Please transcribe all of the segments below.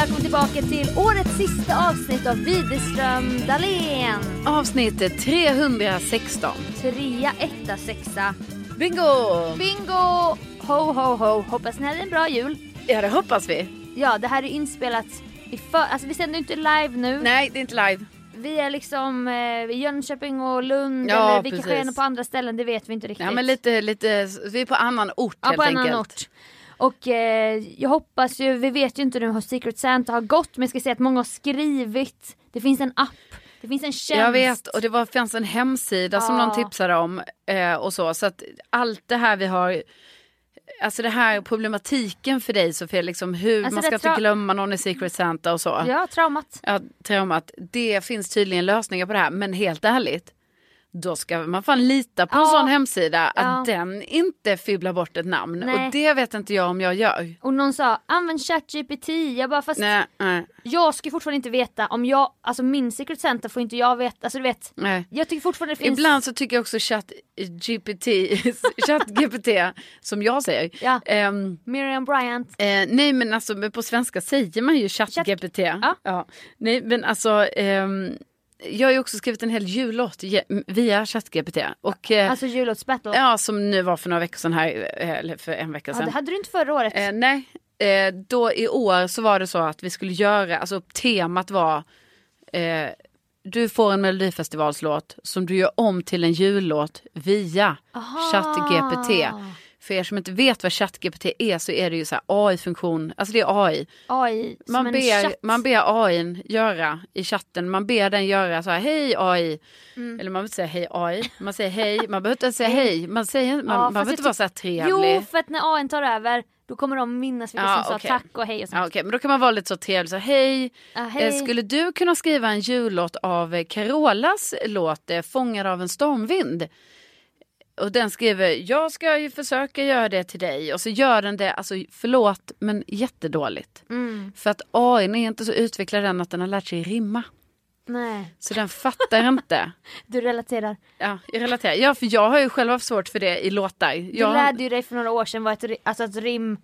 välkommen tillbaka till årets sista avsnitt av Widerström Dahlén. Avsnitt 316. Trea, etta, sexa. Bingo! Bingo! Ho, ho, ho. Hoppas ni hade en bra jul. Ja, det hoppas vi. Ja, det här är inspelat i för... Alltså vi sänder inte live nu. Nej, det är inte live. Vi är liksom eh, i Jönköping och Lund Ja, eller vi kanske precis. är på andra ställen, det vet vi inte riktigt. Ja, men lite, lite, vi är på annan ort Ja, helt på en enkelt. annan ort. Och eh, jag hoppas ju, vi vet ju inte nu hur Secret Santa har gått men jag ska säga att många har skrivit. Det finns en app, det finns en tjänst. Jag vet och det var, fanns en hemsida som Ja. någon tipsade om eh, och så. Så att allt det här vi har, alltså det här problematiken för dig Sofia, liksom hur Alltså man ska inte glömma någon i Secret Santa och så. Ja, traumat. Ja, traumat. Det finns tydligen lösningar på det här men helt ärligt. Då ska man fan lita på en Ja. sån hemsida att Ja. den inte fibblar bort ett namn. Nej. Och det vet inte jag om jag gör. Och någon sa använd ChatGPT. Jag bara fast Nej, nej, jag ska fortfarande inte veta om jag, alltså min Secret Santa får inte jag veta. Alltså du vet, nej. jag tycker fortfarande det finns. Ibland så tycker jag också chatt GPT, chatt GPT som jag säger. Ja. Ehm, Miriam Bryant. eh, nej men alltså på svenska säger man ju chatt Chatt- GPT. Ja. Nej men alltså ehm, jag har ju också skrivit en hel jullåt via chatt GPT. Och, eh, Alltså jullåtsbattle. ja som nu var för några veckor sedan här, eh, eller för en vecka Ja, sedan. det hade du inte förra året. Eh, nej, eh, då i år så var det så att vi skulle göra, alltså temat var eh, du får en melodifestivalslåt som du gör om till en jullåt via. ChatGPT. För er som inte vet vad ChatGPT är så är det ju så AI-funktion, alltså det är AI. AI Man ber, chatt. man ber AI göra i chatten, man ber den göra så här hej AI. Mm. Eller man vill inte säga hej AI, man säger hej, man behöver inte säga hej, man, säger, man, Ja, man behöver inte vara så här trevlig. Jo, för att när AI tar över då kommer de minnas vilka Ja, som okej. sa tack och hej och sånt. Ja, Okej, men då kan man vara lite så trevlig. Så, hej, Ja, hej. Skulle du kunna skriva en jullåt av Carolas låt eh, Fångad av en stormvind? Och den skriver, jag ska ju försöka göra det till dig. Och så gör den det, alltså förlåt, men jättedåligt. Mm. För att AI är inte så utvecklad än att den har lärt sig rimma. Nej, Så den fattar inte. du relaterar. Ja, jag relaterar. Ja, för jag har ju själv haft svårt för det i låtar. Du Jag, lärde ju dig för några år sedan vad ett, alltså ett rim...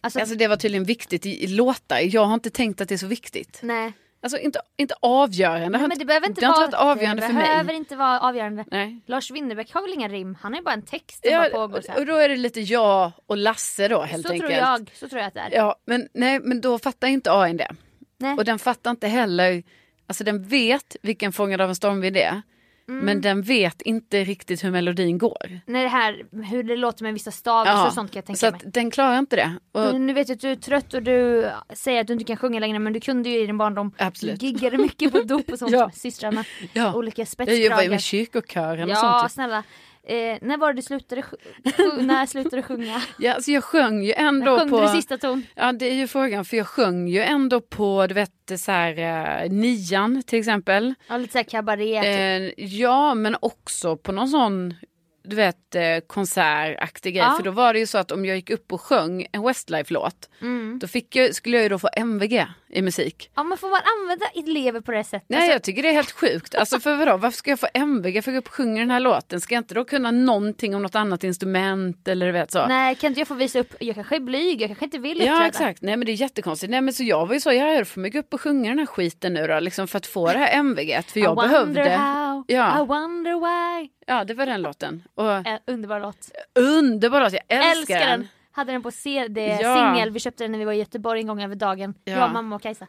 Alltså, Alltså det var tydligen viktigt i, i låtar. Jag har inte tänkt att det är så viktigt. nej. Alltså inte, inte avgörande. nej. Men det behöver inte det vara, inte varit avgörande det för mig. behöver inte vara avgörande. Nej. Lars Winnerbäck har väl inga rim? Han har ju bara en text som Ja, bara pågår och då är det lite jag och Lasse då helt Så enkelt. tror jag. Så tror jag att det är. Ja, men, nej, men då fattar inte AI det. Nej. Och den fattar inte heller, alltså den vet vilken Fångad av en stormvind är. Mm. Men den vet inte riktigt hur melodin går. När det här, hur det låter med vissa stavelser och sånt kan jag tänka så mig. att den klarar inte det. Och, Nu vet jag att du är trött och du säger att du inte kan sjunga längre men du kunde ju i din barndom. Absolut. Du giggade mycket på dop och sånt Ja. med systrarna. ja. Olika Jag jobbar ju spetskragar. med kyrkokören och Ja sånt. typ. snälla. Eh, när var det du slutade, när slutade du sjunga? Ja, alltså jag sjöng ju ändå sjöng på... du sista ton? Ja det är ju frågan för jag sjöng ju ändå på du vet så här, eh, nian till exempel. Ja lite såhär kabaré. typ. Eh, ja men också på någon sån du vet eh, konsertaktig grej. Ja. För då var det ju så att om jag gick upp och sjöng en Westlife-låt Mm. då fick jag, skulle jag ju då få MVG i musik. Ja men får man använda elever på det sättet? Nej Alltså, jag tycker det är helt sjukt. Alltså för vadå, varför ska jag få MVG för att gå upp och sjunga den här låten? Ska jag inte då kunna någonting om något annat instrument eller vet så? Nej kan inte jag få visa upp, jag kanske är blyg, jag kanske inte vill uppträda. Ja exakt, nej men det är jättekonstigt. Nej men så jag var ju så, jag får mig gå upp och sjunga den här skiten nu då, liksom för att få det här MVG. För jag behövde. How, Ja. I wonder why. Ja det var den låten. Och Eh, underbar låt. underbar låt, jag älskar, Älskar den. Hade den på CD, Ja. singel, vi köpte den när vi var i Göteborg en gång över dagen. Ja. Jag, mamma och Kajsa.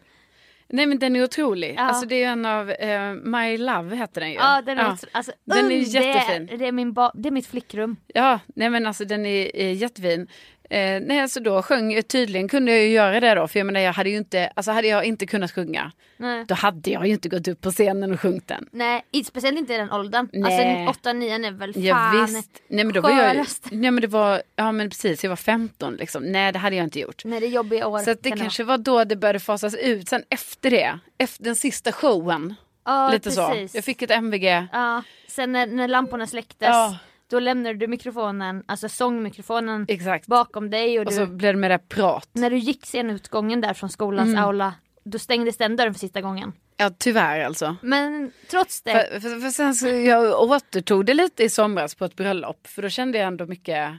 Nej men den är otrolig. Ja. Alltså det är en av, eh, My Love heter den ju. Ja den är, Alltså, Den är jättefin. Det är, det, är min det är mitt flickrum. Ja, nej men alltså den är, är jättefin. Eh, nej alltså då sjöng tydligen kunde jag ju göra det då, för jag menar jag hade ju inte, alltså hade jag inte kunnat sjunga, Nej. då hade jag ju inte gått upp på scenen och sjungit den. Nej, speciellt inte i den åldern. Nej. Alltså 8-9 är väl fan Ja, visst. Nej men då var jag nej men det var, ja men precis, jag var 15 liksom. Nej det hade jag inte gjort. Nej det är jobbiga år. Så att det kan kanske var då det började fasas ut, sen efter det, efter den sista showen, ja, lite precis. så. Jag fick ett MVG. Ja, sen när, när lamporna släcktes, Ja. Då lämnade du mikrofonen, alltså sångmikrofonen Exakt. bakom dig och, Och du, så blev det det prat. när du gick scenutgången där från skolans Mm. aula, då stängdes den dörren för sista gången. Ja tyvärr alltså. Men trots det, För, för, för sen så jag återtog det lite i somras på ett bröllop, för då kände jag ändå mycket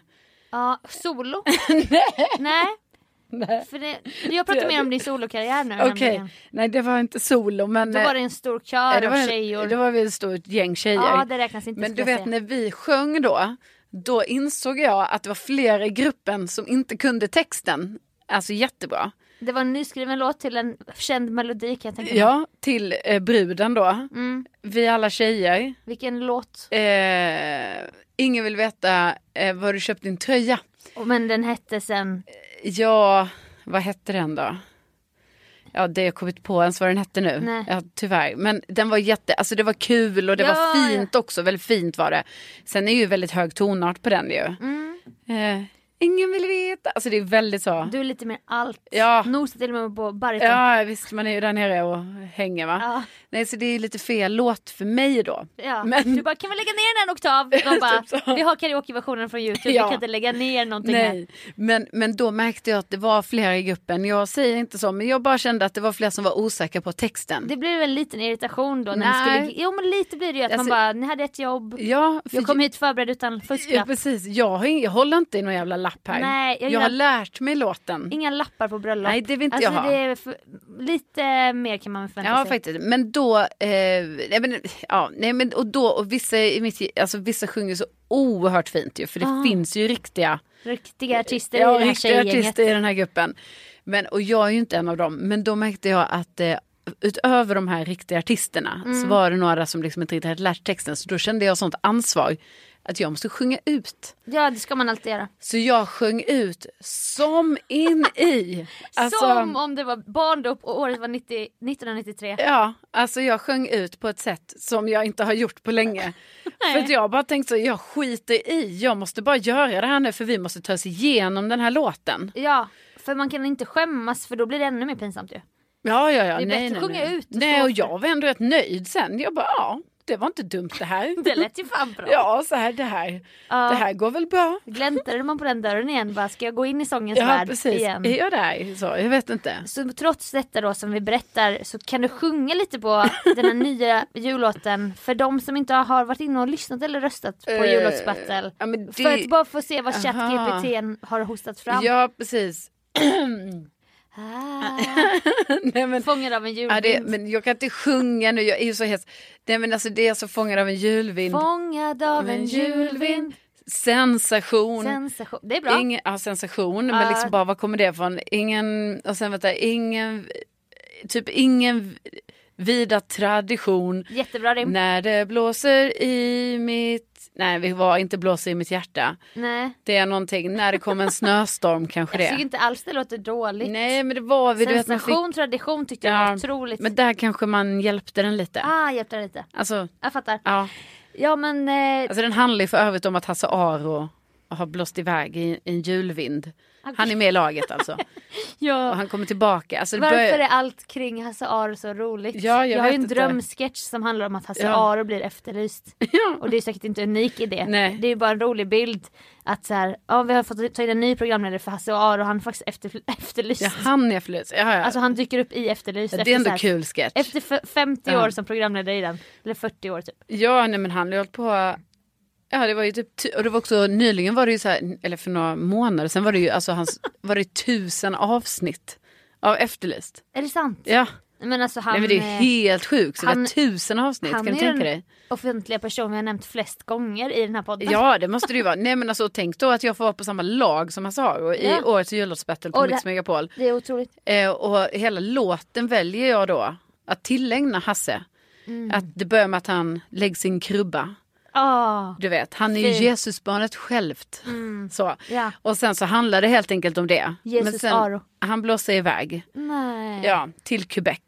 ja, solo? Nej. Nej. För det, jag pratar mer om din solokarriär nu. Okej, nämligen. nej det var inte solo men Då eh, var det en stor kör det, av tjejer. det var väl ett stort gäng tjejer. Ja, det räknas inte. men du vet när vi sjöng då, då insåg jag att det var flera i gruppen som inte kunde texten. Alltså jättebra. Det var en nyskriven låt till en känd melodi kan jag tänka mig. Ja, till eh, bruden då. Mm. Vi alla tjejer. Vilken låt? Eh, ingen vill veta eh, var du köpt din tröja. Och- Men den hette sen, Ja, vad hette den då? Ja, det har jag kommit på ens vad den hette nu. Nej. Ja, tyvärr. Men den var jätte, alltså det var kul och det Ja, var fint också. Väldigt fint var det. Sen är ju väldigt hög tonart på den ju. mm, Eh, ingen vill veta. Alltså det är väldigt så. du är lite mer allt. Ja. Nosar till och med på bariton. Ja visst, man är ju där nere och hänger va. Ja. Nej så det är lite fel låt för mig då. Ja. Men- Du bara, kan vi lägga ner en oktav? De bara, Typ så. vi har karaokeversionen från Youtube, Ja. vi kan inte lägga ner någonting här. Nej, men, men då märkte jag att det var flera i gruppen. Jag säger inte så, men jag bara kände att det var fler som var osäkra på texten. Det blir väl en liten irritation då när Nej. skulle, jo men lite blir det ju att Alltså- man bara, ni hade ett jobb, Ja, för jag kom hit förberedd utan Ja, fusklapp. precis. Jag, har ing- jag håller inte i någon jävla lapp här. Nej, jag jag, har lärt mig låten. Inga lappar på bröllop. Nej, det vill inte alltså, jag ha. för, lite mer kan man förvänta Ja sig. faktiskt, men då, eh, nej, men, ja, nej, men, och då, och vissa, alltså, vissa sjunger så oerhört fint ju, för det Ah. finns ju riktiga, Riktiga artister ja, i det här riktiga artister i den här gruppen. Men, och jag är ju inte en av dem, men då märkte jag att eh, utöver de här riktiga artisterna Mm. så var det några som liksom inte riktigt hade lärt texten, så då kände jag sånt ansvar att jag måste sjunga ut. Ja det ska man alltid göra. Så jag sjöng ut som in i. Alltså- Som om det var barndop och året var 90, 1993. Ja, alltså jag sjöng ut på ett sätt som jag inte har gjort på länge. för att jag bara tänkte så, jag skiter i, jag måste bara göra det här nu för vi måste ta oss igenom den här låten. Ja, för man kan inte skämmas för då blir det ännu mer pinsamt ju. Ja, ja, ja. Det är nej, bättre nej, att sjunga nej. ut och Nej, och jag var ändå rätt nöjd sen. Jag bara, ja, det var inte dumt det här. Det lät ju fan bra. Ja, så här, det här, Ja. det här går väl bra. Gläntade man på den dörren igen bara, ska jag gå in i sångens Ja, värld precis. igen? Är jag där? Så, jag vet inte. Så trots detta då som vi berättar så kan du sjunga lite på den här nya jullåten för de som inte har varit inne och lyssnat eller röstat på Eh, jullåtsbattle. ja, det- För att bara få se vad. ChatGPT har hostat fram. Ja, precis. Ah, nej, men, fångad av en ja, det, julvind. men jag kan inte sjunga nu, jag är ju så hes. Nej, men alltså, det är så fångad av en julvind. Fångad av en julvind. Sensation. Sensation. Det är bra. Ingen, ja, sensation, Ja. men liksom bara vad kommer det ifrån? Ingen, och sen vänta, ingen, typ ingen vida tradition. Jättebra rim. När det blåser i mitt... Nej, vi var inte blåser i mitt hjärta. Nej. Det är någonting, när det kommer en snöstorm kanske Jag tycker det. inte alls det låter dåligt. Nej, men det var vi. Du vet, fick, Sensation, tradition tyckte jag Ja, var otroligt. men där kanske man hjälpte den lite. Ah, hjälpte lite. Alltså, Jag fattar. ja. Ja men, eh, Alltså den handlar ju för övrigt om att Hasse Aro har blåst iväg i en julvind. Han är med i laget alltså. Och ja. han kommer tillbaka. Alltså, Varför börjar- är allt kring Hasse Aro så roligt? Ja, jag har ju en drömsketch som handlar om att Hasse Ja. Aro blir efterlyst. Ja. Och det är säkert inte unik i det. Nej. Det är ju bara en rolig bild. Att så här, ja vi har fått ta in en ny programledare för Hasse Aro och han är faktiskt efter, efterlyst. Ja, han är förlös. Ja, ja. Alltså han dyker upp i Efterlyst. Ja, det efter är ändå här- kul sketch. Efter f- 50 Ja. år som programledare i den. Eller 40 år typ. Ja, nej men han har ju hållit på. Ja, det var ju typ, ty- och det var också nyligen var det ju så här, eller för några månader sen var det ju alltså hans, var det tusen avsnitt av Efterlyst. Är det sant? Ja, Men alltså han, nej men det är helt sjukt. Så det han- tusen avsnitt, han kan du är tänka den dig? offentliga person vi har nämnt flest gånger i den här podden. Ja, det måste det ju vara. Nej men alltså tänk då att jag får vara på samma lag som Hasse Aro i Ja. årets jullåtsbattle på Mix Megapol. Det är otroligt. Eh, och hela låten väljer jag då att tillägna Hasse. Mm. Att det börjar med att han lägger sin krubba. Ah, Du vet, han är ju. Jesusbarnet självt. Så. ja. Och sen så handlar det helt enkelt om det. Jesus Men sen, Aro. Han blåser iväg. Nej. Ja, till Quebec.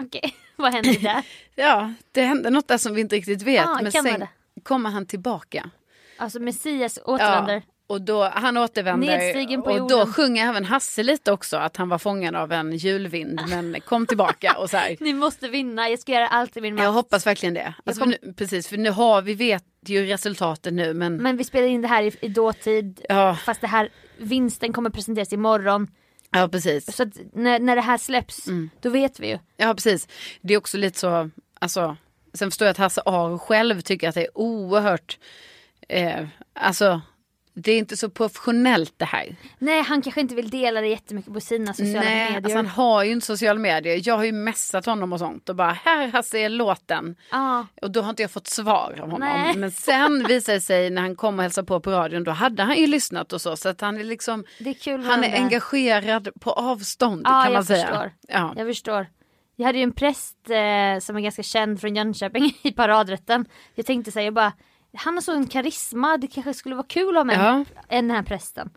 Okej, vad händer där? Ja, det hände något där som vi inte riktigt vet. Ah, men sen kommer han tillbaka. Alltså Messias återvänder. Ja, och då, han återvänder. Och då sjunger även Hasse lite också att han var fångad av en julvind men kom tillbaka och så här. Ni måste vinna, jag ska göra allt i min makt. Jag hoppas verkligen det. Alltså, kom- nu, precis, för nu har vi vet ju resultatet nu men, Men vi spelar in det här i, i dåtid. ja, Fast det här, vinsten kommer presenteras imorgon. ja precis. Så när, när det här släpps, Mm. då vet vi ju. Ja precis. Det är också lite så, alltså, sen förstår jag att Hasse Aro själv tycker att det är oerhört, eh, alltså det är inte så professionellt det här. Nej, han kanske inte vill dela det jättemycket på sina sociala Nej, medier. alltså han har ju inte sociala medier. Jag har ju messat honom och sånt och bara här Hasse är låten. Ja, Och då har inte jag fått svar av honom. Nej. Men sen visade det sig när han kom och hälsade på på radion, då hade han ju lyssnat och så. Så att han är liksom, det är kul. han är med- engagerad på avstånd Ja, kan man jag säga. förstår. Ja. Jag förstår. Jag hade ju en präst eh, som är ganska känd från Jönköping i paradrätten. Jag tänkte säga bara, han har så en karisma, det kanske skulle vara kul ha med Ja. en den här prästen.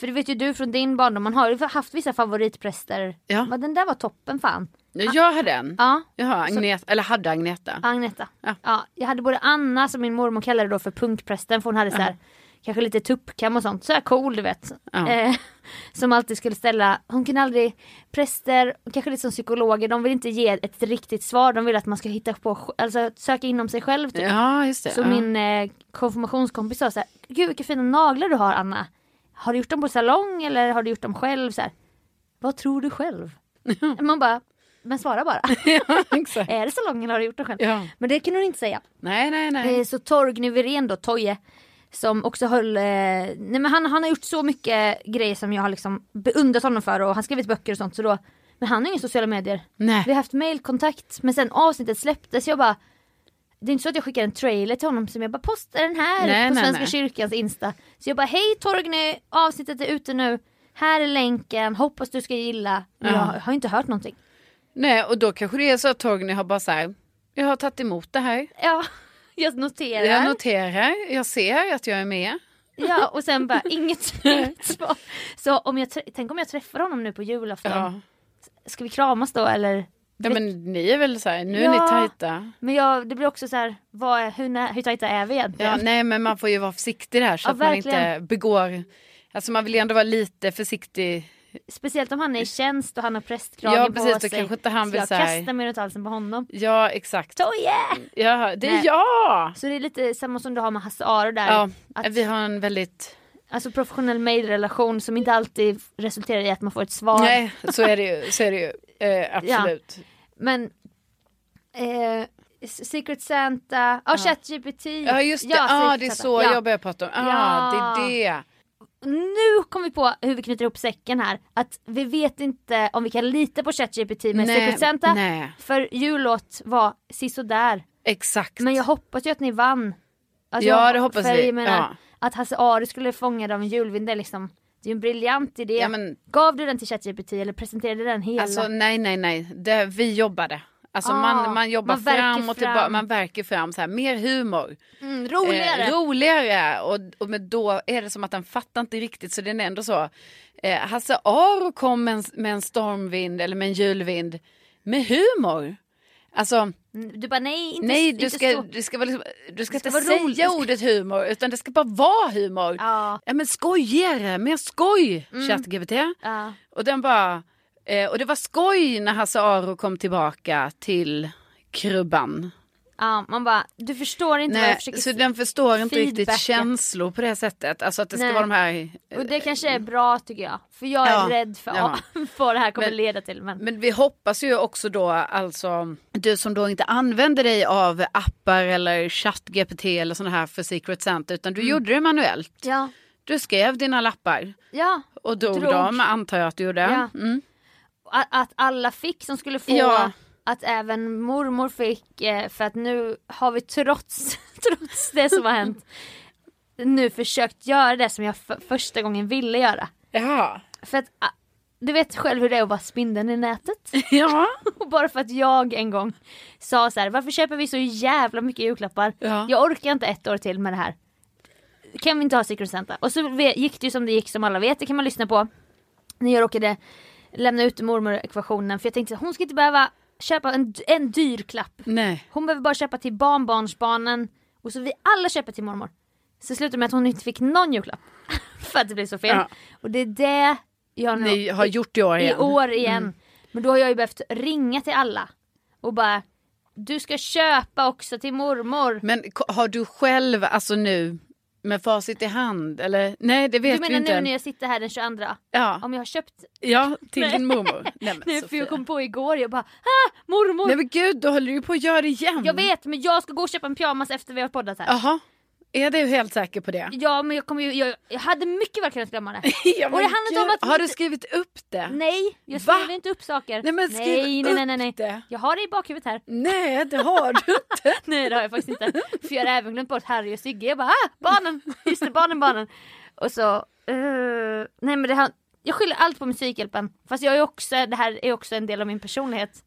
För det vet ju du från din barndom, man har ju haft vissa favoritpräster. Ja. Men den där var toppen fan. Jag hade en. Ja, Jaha, Agneta, eller hade Agneta. Agneta. Ja. Ja. jag hade både Anna som min mormor kallade då för punkprästen för hon hade så här kanske lite tuppkam och sånt, så här cool du vet. Ja. Eh, som alltid skulle ställa, hon kunde aldrig, präster, kanske lite som psykologer, de vill inte ge ett riktigt svar, de vill att man ska hitta på, alltså söka inom sig själv typ. Ja, just det. Så ja. min eh, konfirmationskompis sa så här, gud vilka fina naglar du har Anna. Har du gjort dem på salong eller har du gjort dem själv? Så här, Vad tror du själv? Man bara, men svara bara. ja, är det salong eller har du gjort dem själv? Ja. Men det kan hon inte säga. Nej, nej, nej. Eh, så Torgny Wirén då, Toje, som också höll, eh, nej men han, han har gjort så mycket grejer som jag har liksom beundrat honom för och han har skrivit böcker och sånt så då, men han har inga sociala medier. nej. Vi har haft mailkontakt men sen avsnittet släpptes jag bara det är inte så att jag skickar en trailer till honom som jag bara postar den här Nej, på nej, Svenska nej. kyrkans Insta. Så jag bara hej Torgny, avsnittet är ute nu. Här är länken, hoppas du ska gilla. Men Ja. jag har inte hört någonting. nej, och då kanske det är så att Torgny har bara så här, jag har tagit emot det här. Ja, jag noterar. Jag noterar, jag ser att jag är med. Ja och sen bara inget, svar. Så om jag, tänk om jag träffar honom nu på julafton. Ja. Ska vi kramas då eller? ja, men ni är väl så här, nu är Ja. ni tajta. Men jag, det blir också så här, vad, är- hur, hur tajta är vi egentligen? Ja, nej, men man får ju vara försiktig där så Ja, att man verkligen. inte begår, alltså man vill ju ändå vara lite försiktig. Speciellt om han är i tjänst och han har prästkragen Ja, på precis, då sig. kanske inte han vill jag så här- kastar mig runt halsen på honom. Ja, exakt. Toje! Ja, det är Nej. jag! Så det är lite samma som du har med Hasse Aro där. Ja, Att, vi har en väldigt, Alltså professionell mejlrelation som inte alltid resulterar i att man får ett svar. nej så är det ju, så är det ju eh, absolut. Men eh, Secret Santa, ja ChatGPT. Ja just det, Ja, ja, Secret det är så Ja. jag börjar prata om, ja Ja. det är det. Nu kom vi på hur vi knyter ihop säcken här. Att vi vet inte om vi kan lita på ChatGPT med Secret Santa. nej. För jullåt var sisådär. Exakt. Men jag hoppas ju att ni vann. Alltså, Ja, jag- det hoppas vi. Menar, Ja. Att Hasse Aro skulle fångad av en julvind, det är liksom det är ju en briljant idé. Ja, men- Gav du den till ChatGPT eller presenterade den hela? Alltså nej nej nej, det, vi jobbade. Alltså Ah, man, man jobbar man fram och tillbaka, fram. man verkar fram så här, mer humor. Mm, roligare. Eh, roligare. Och, och men då är det som att den fattar inte riktigt så den är ändå så. Eh, Hasse Aro kom med en, med en stormvind eller med en julvind med humor. Alltså Mm, Du bara nej, inte, nej, inte du ska, så. du ska, vara liksom, du ska, ska inte vara roligt. säga ordet humor utan det ska bara vara humor. Ja. Ja men skojigare, mer skoj Mm. ChatGPT. Ja. Och den bara, eh, och det var skoj när Hasse Aro kom tillbaka till krubban. ja, man bara, du förstår inte vad jag Nej, försöker så den förstår inte riktigt känslor på det sättet. Alltså att det ska Nej. vara de här... Och det kanske är bra tycker jag. För jag är Ja. rädd för Ja. vad det här kommer Men- leda till. Men, Men vi hoppas ju också då alltså, du som då inte använder dig av appar eller ChatGPT eller sådana här för Secret Santa utan du Mm. gjorde det manuellt. ja, Du skrev dina lappar ja. och drog, Drog. dem antar jag att du gjorde. Ja. Mm. Att, alla fick som skulle få. Ja. Att även mormor fick. Eh, för att nu har vi trots, trots det som har hänt. Nu försökt göra det som jag för, första gången ville göra. Jaha. För att du vet själv hur det är att vara spindeln i nätet. Ja. Och bara för att jag en gång sa så här, varför köper vi så jävla mycket julklappar? Ja. Jag orkar inte ett år till med det här. Kan vi inte ha Secret Santa? Och så gick det ju som det gick som alla vet, det kan man lyssna på. När jag råkade lämna ut mormor-ekvationen för jag tänkte att hon ska inte behöva köpa en, en dyr klapp. Nej. Hon behöver bara köpa till barnbarnsbarnen och så vi alla köper till mormor. Så slutade med att hon inte fick någon julklapp. för att det blev så fel. Ja. Och det är det jag nu Ni har gjort i år igen. i år igen. Men då har jag ju behövt ringa till alla och bara du ska köpa också till mormor. Men har du själv, alltså nu, med facit i hand? Eller nej, det vet Du vi menar inte. nu än. när jag sitter här den 22? Ja, Om jag har köpt? ja till din mormor. Nej Nej för jag kom på igår, jag bara ah, mormor! Nej men gud, då håller du på att göra det igen. Jag vet men jag ska gå och köpa en pyjamas efter vi har poddat här. Jaha, är du helt säker på det? Ja men jag kommer ju, jag, jag hade mycket väl kunnat glömma det. Ja, Och det handlar om att Har du skrivit upp det? Nej, jag Va? skriver inte upp saker. Nej, men skriv nej, nej, nej, nej, det. Jag har det i bakhuvudet här. Nej, det har du inte. Nej det har jag faktiskt inte. För jag har även glömt bort Harry och Sigge. Jag bara ah, barnen! Just det, barnen, barnen. Och så, eh, nej men det här, jag skyller allt på Musikhjälpen. Fast jag är också, det här är också en del av min personlighet.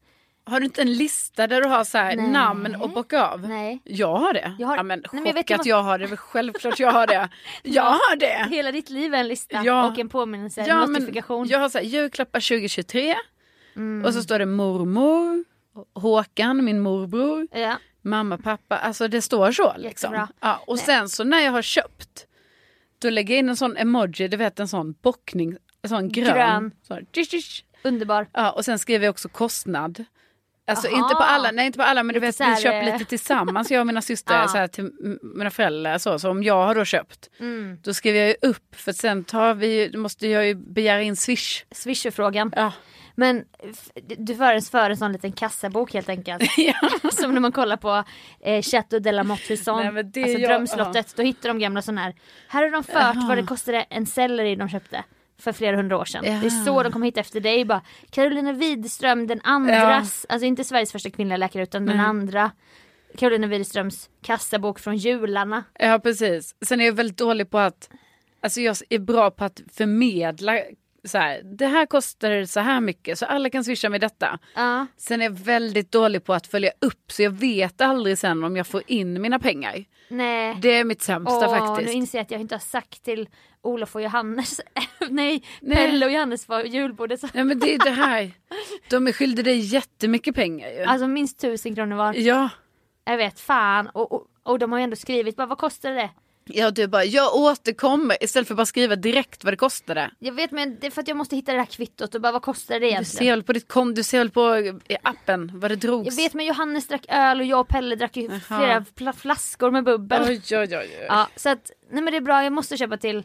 Har du inte en lista där du har så här Nej. namn och bocka av? Nej. Jag har det. Jag har- Ja, men Nej, men jag vet att vad- jag har det. Självklart jag har det. Jag har det. Hela ditt liv är en lista Ja. och en påminnelse, Ja, en men notifikation. jag har så här, julklappar 2023 Mm. och så står det mormor, Håkan, min morbror, Ja. mamma, pappa. Alltså det står så. Liksom. Jättebra. Ja, och sen så när jag har köpt då lägger jag in en sån emoji, du vet en sån bockning, en sån grön. Grön. Så, tjish, tjish. Underbar. Ja, och sen skriver jag också kostnad. Alltså Aha. inte på alla, nej inte på alla men du vet vi köper eh, lite tillsammans jag och mina systrar Ja. så här, till mina föräldrar så, så om jag har då köpt Mm. då skriver jag ju upp för sen tar vi, måste jag ju begära in swish. Swisher-frågan. Ja. Men du för en, för en sån liten kassabok helt enkelt. ja. Som när man kollar på eh, Chateau de la är alltså jag- drömslottet. Då hittar de gamla sådana här. Här har de fört vad det kostade en selleri de köpte för flera hundra år sedan. Det är så de kom hit efter dig. Bara, Carolina Widerström, den andras, alltså inte Sveriges första kvinnliga läkare utan den Nej. andra. Carolina Widerströms kassabok från jularna. ja precis. Sen är jag väldigt dålig på att, alltså jag är bra på att förmedla så här, det här kostar så här mycket så alla kan swisha med detta. Ja. Sen är jag väldigt dålig på att följa upp så jag vet aldrig sen om jag får in mina pengar. Nej. Det är mitt sämsta Åh, faktiskt. nu inser jag att jag inte har sagt till Olof och Johannes, nej, Nej. Pelle och Johannes var julbordet. Ja men det är det här. De är skyldiga dig jättemycket pengar ju. Alltså minst tusen kronor var. Ja. Jag vet, fan. Och, och, och de har ju ändå skrivit, bara, vad kostar det? Ja du bara, jag återkommer istället för att bara skriva direkt vad det kostade. Jag vet men det är för att jag måste hitta det här kvittot och bara vad kostar det Du egentligen? ser väl på ditt kom, du ser väl på i appen vad det drogs. Jag vet men Johannes drack öl och jag och Pelle drack ju flera fla- flaskor med bubbel. Oj oj oj. oj. Ja, så att, nej men det är bra, jag måste köpa till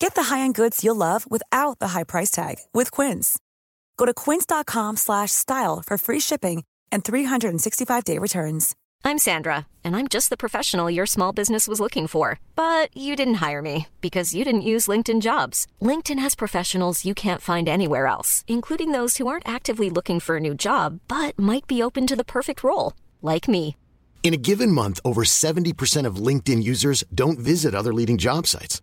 Get the high-end goods you'll love without the high price tag with Quince. Go to quince.com slash style for free shipping and 365-day returns. I'm Sandra, and I'm just the professional your small business was looking for. But you didn't hire me because you didn't use LinkedIn jobs. LinkedIn has professionals you can't find anywhere else, including those who aren't actively looking for a new job but might be open to the perfect role, like me. In a given month, over 70% of LinkedIn users don't visit other leading job sites.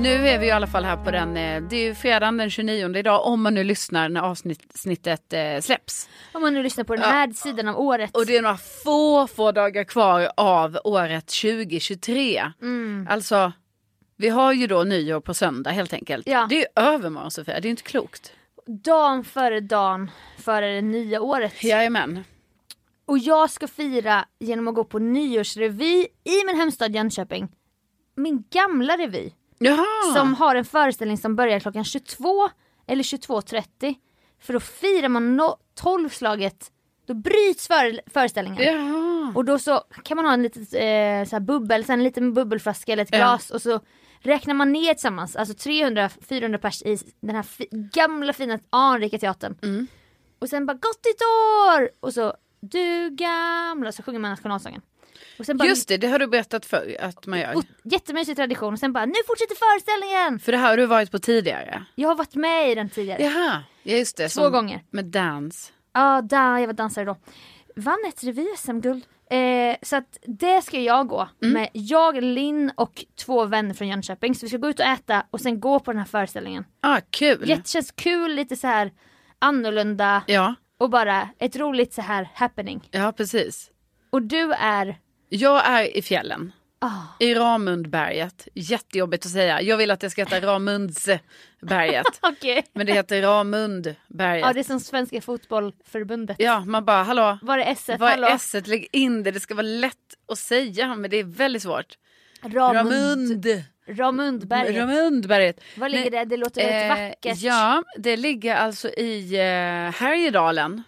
Nu är vi i alla fall här på den, eh, det är ju fredagen den 29 idag om man nu lyssnar när avsnittet eh, släpps. Om man nu lyssnar på den här sidan av året. Och det är några få, få dagar kvar av året 2023. Mm. Alltså, vi har ju då nyår på söndag helt enkelt. Ja. Det är ju övermorgon Sofia, det är inte klokt. Dagen före dagen före det nya året. Jajamän. Och jag ska fira genom att gå på nyårsrevy i min hemstad Jönköping. Min gamla revy. Jaha. Som har en föreställning som börjar klockan 22 eller 22.30. För då firar man no 12-slaget, då bryts före föreställningen. Jaha. Och då så kan man ha en litet eh, så bubbel, sen en liten bubbelflaska eller ett Ja. glas och så räknar man ner tillsammans, alltså 300-400 pers i den här fi gamla fina anrika teatern. Mm. Och sen bara gott nytt år! Och så du gamla, så sjunger man nationalsången. Bara, Just det, det har du berättat för att man gör. jättemysig tradition och sen bara nu fortsätter föreställningen! För det här har du varit på tidigare. Jag har varit med i den tidigare. Jaha, ja just det. Två gånger. Med dans. Ja, där, jag var dansare då. Vann ett revy-SM-guld. Eh, så att det ska jag gå Mm. med jag, Linn och två vänner från Jönköping. Så vi ska gå ut och äta och sen gå på den här föreställningen. Ah, kul. Jättekänns kul, lite så här annorlunda Ja, och bara ett roligt så här happening. ja precis. Och du är... Jag är i fjällen. Ah. I Ramundberget. Jättejobbigt att säga. Jag vill att det ska heta Ramundsberget. Okej. men det heter Ramundberget. Ja, det är som Svenska Fotbollförbundet. Ja, man bara hallå. Var är S? Hallå? är S? Lägg in det. Det ska vara lätt att säga men det är väldigt svårt. Ramund. Ramund. Ramundberget. Ramundberget. Var ligger det? Det låter väldigt Eh, vackert. Ja, det ligger alltså i eh, Härjedalen.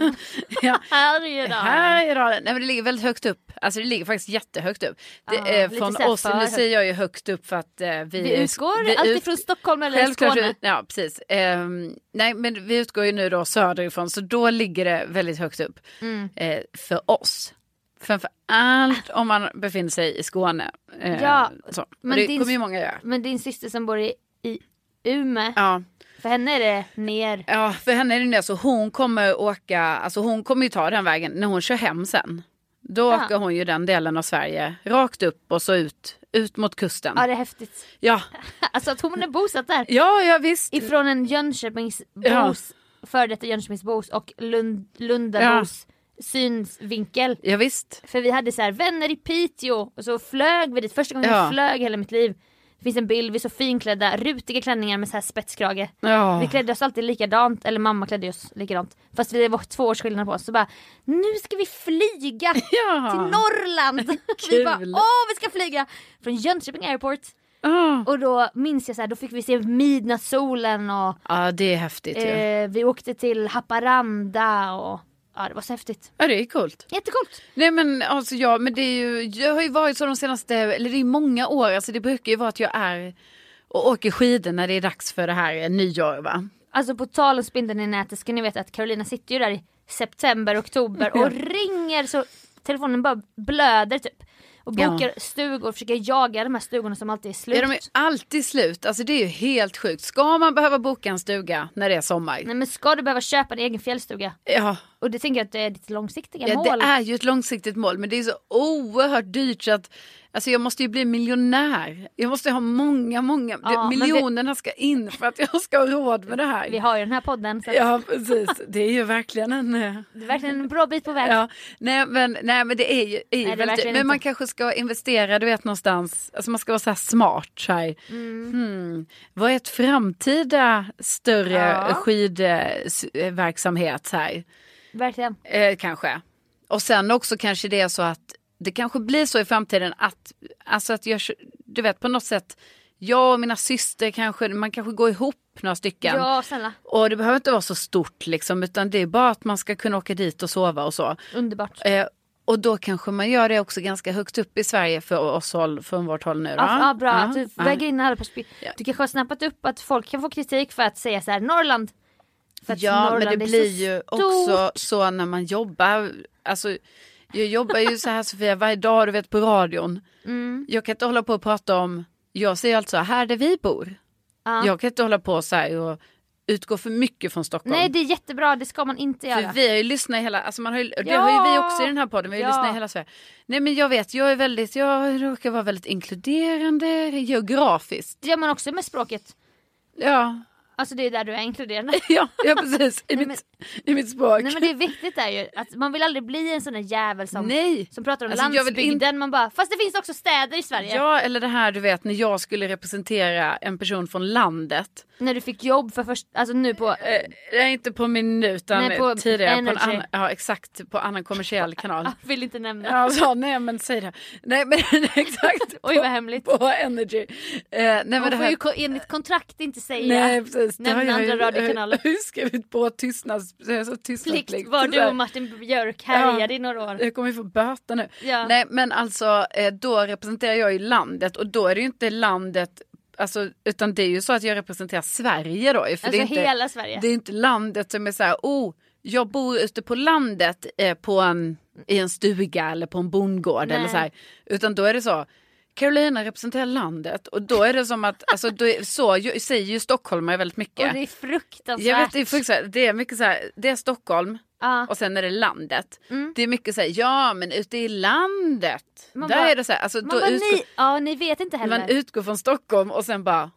Mm. Ja. Härjedalen. Härjedalen. Nej men det ligger väldigt högt upp. Alltså det ligger faktiskt jättehögt upp. Det, Ja, eh, från oss, för nu säger jag ju högt upp för att eh, vi, Vi utgår vi alltid ut- från Stockholm eller Skåne. ja precis. Ehm, nej men vi utgår ju nu då söderifrån så då ligger det väldigt högt upp. Mm. Eh, för oss. Framför allt om man befinner sig i Skåne. Eh, Ja, så. Men det din- kommer ju många göra. Men din syster som bor i, i Umeå, Ja. För henne är det ner. ja, för henne är det nu så hon kommer åka, alltså hon kommer ju ta den vägen när hon kör hem sen. Då Ja. åker hon ju den delen av Sverige rakt upp och så ut, ut mot kusten. Ja det är häftigt. Ja, Alltså att hon är bosatt där. ja, ja visst. Ifrån en Jönköpingsbos, Ja. före detta Jönköpingsbos och Lund, Lundabos synsvinkel. Ja, visst. För vi hade så här vänner i Piteå och så flög vi dit. Första gången Ja. jag flög hela mitt liv. Det finns en bild, vi är så finklädda, rutiga klänningar med så här spetskrage. Ja. Vi klädde oss alltid likadant, eller mamma klädde oss likadant. Fast vi var två års skillnad på oss. Så bara, nu ska vi flyga Ja. till Norrland! vi bara, åh vi ska flyga! Från Jönköping Airport. Ah. Och då minns jag så här, då fick vi se midnattssolen och Ja, det är häftigt eh, vi åkte till Haparanda och ja det var så häftigt. Ja, det är coolt. Jättecoolt! Nej men alltså ja, men det är ju, jag har ju varit så de senaste, eller det är många år, alltså det brukar ju vara att jag är och åker skidor när det är dags för det här nyår va. Alltså på tal om spindeln i nätet ska ni veta att Carolina sitter ju där i september, oktober och ringer så telefonen bara blöder typ. Och Ja. bokar stugor och försöker jaga de här stugorna som alltid är slut. Ja, de är alltid slut. Alltså det är ju helt sjukt. Ska man behöva boka en stuga när det är sommar? Nej men ska du behöva köpa en egen fjällstuga? Ja, Och det tänker jag att det är ditt långsiktiga ja, mål. det är ju ett långsiktigt mål men det är så oerhört dyrt så att Alltså jag måste ju bli miljonär. Jag måste ha många, många, Ja, men vi- miljonerna ska in för att jag ska ha råd med det här. Vi har ju den här podden så Ja precis, det är ju verkligen en... eh, det är verkligen en bra bit på väg. Ja, nej, men, nej men det är ju, är ju är väldigt, men man inte. kanske ska investera du vet någonstans, alltså man ska vara så här smart. Så här. Mm. Hmm. Vad är ett framtida större Ja. skidverksamhet här? Verkligen. Eh, kanske. Och sen också kanske det är så att det kanske blir så i framtiden att, alltså att jag, du vet på något sätt, jag och mina syster kanske, man kanske går ihop några stycken. Ja snälla, Och det behöver inte vara så stort liksom, utan det är bara att man ska kunna åka dit och sova och så. underbart. Eh, och då kanske man gör det också ganska högt upp i Sverige för oss håll, från vårt håll nu. Då. Ja, ja, bra, Ja, du ja. väger in alla perspektiv. Ja. Du kanske har snappat upp att folk kan få kritik för att säga så här Norrland. För Ja, men det blir ju stort. också så när man jobbar. Alltså, jag jobbar ju så här Sofia varje dag du vet på radion. Mm. Jag kan inte hålla på och prata om, jag säger alltså här där vi bor. Ja. Jag kan inte hålla på så här och utgå för mycket från Stockholm. Nej det är jättebra, det ska man inte göra. För vi har ju lyssnat i hela, alltså man har ju, det Ja! har ju vi också i den här podden, vi har ju Ja. lyssnat i hela Sverige. Nej men jag vet, jag är väldigt, jag råkar vara väldigt inkluderande geografiskt. Ja men också med språket. Ja, Alltså det är där du är inkluderande. ja, ja precis, i, Nej, mitt, i mitt språk. Nej men det är viktigt är ju att man vill aldrig bli en sån där jävel som, Nej. som pratar om Alltså, landsbygden. Man bara, fast det finns också städer i Sverige. Ja, eller det här du vet när jag skulle representera en person från landet. När du fick jobb för först, alltså nu på, Eh, inte på min nu utan Nej, på tidigare på en Energy. annan, ja exakt, på annan kommersiell kanal. ah, vill inte nämna. Ja, så, nej men säg det. Nej men exakt. Oj vad hemligt. På Energy. Eh, nej men Man det får här. ju ko- enligt kontrakt inte säga Nej precis. Nämna jag ju- andra radiokanaler. Jag har ju skrivit på tystnads, så tystnadsplikt. Plikt var du och Martin Björk härjade i några år. Jag kommer ju få böter nu. Ja. Nej men alltså eh, då representerar jag ju landet och då är det ju inte landet Alltså, utan det är ju så att jag representerar Sverige då. För Alltså det är inte, hela Sverige. Det är inte landet som är så här, oh, jag bor ute på landet eh, på en, i en stuga eller på en bondgård Nej. eller så här. Utan då är det så, Carolina representerar landet och då är det som att, alltså då är, så ju, säger ju stockholmare väldigt mycket. Och det är fruktansvärt. Jag vet, det, är fruktansvärt. det är mycket så här, det är Stockholm Ja. och sen är det landet. Mm. Det är mycket så här, ja men ute i landet. Man där bara- är det så här, alltså, Man, då bara, utgår, ni, ja, ni vet inte heller. man utgår från Stockholm och sen bara,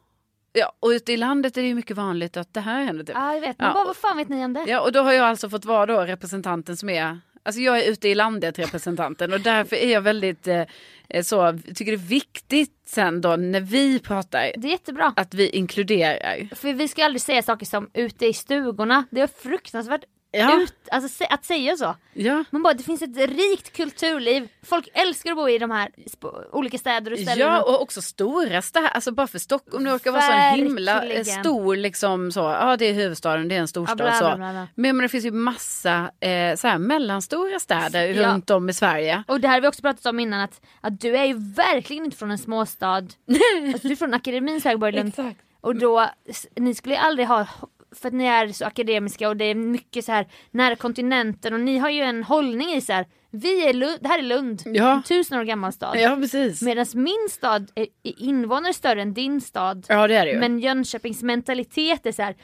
ja och ute i landet är det ju mycket vanligt att det här händer. Typ. Ja, jag vet. Man Ja. bara, vad fan vet ni om det? Ja och då har jag alltså fått vara då representanten som är Alltså jag är ute i landet representanten och därför är jag väldigt eh, eh, så, tycker det är viktigt sen då när vi pratar Det är jättebra. att vi inkluderar. För vi ska aldrig säga saker som ute i stugorna. Det är fruktansvärt Ja. ut, alltså, att säga så. Ja. Man bara, det finns ett rikt kulturliv. Folk älskar att bo i de här olika städer och ställen. Ja och också stora städer, alltså bara för Stockholm det råkar vara så en himla stor liksom så, ja det är huvudstaden, det är en storstad Ja, bla, bla, bla, bla. Men, men det finns ju massa eh, så här mellanstora städer Ja. runt om i Sverige. Och det här har vi också pratat om innan att, att du är ju verkligen inte från en småstad. alltså, du är från akademins högborg Exakt. Och då, ni skulle aldrig ha, för att ni är så akademiska och det är mycket så här nära kontinenten och ni har ju en hållning i så här. Vi är Lund, det här är Lund, Ja. en tusen år gammal stad. Ja. Medan min stad är invånare större än din stad. Ja det det. Men Jönköpings mentalitet är så här.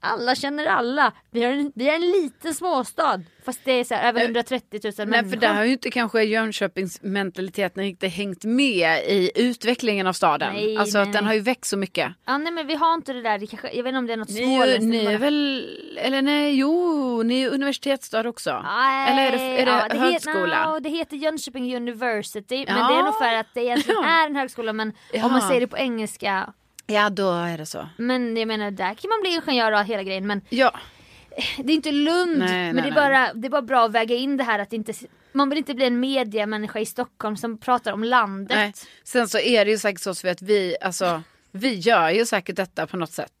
Alla känner alla. Vi är en, vi är en liten småstad. Fast det är så här, över 130 000 Nej människor. för där har ju inte kanske Jönköpings mentaliteten riktigt hängt med i utvecklingen av staden. Nej, alltså nej, att den har ju växt så mycket. Ja nej men vi har inte det där, det kanske, jag vet inte om det är något Ni, småländskt. ni är bara- väl, eller nej, jo, ni är universitetsstad också. Nej, eller är det, är det ja, det högskola? Heter, no, det heter Jönköping University. Men Ja. det är nog för att det egentligen Ja. är en högskola men Ja. om man säger det på engelska. Ja då är det så. Men jag menar där kan man bli ingenjör och hela grejen men Ja. det är inte Lund. Nej, men nej, det, är nej. bara, det är bara bra att väga in det här att inte, man vill inte bli en mediamänniska i Stockholm som pratar om landet. Nej. Sen så är det ju säkert så att vi, alltså, vi gör ju säkert detta på något sätt.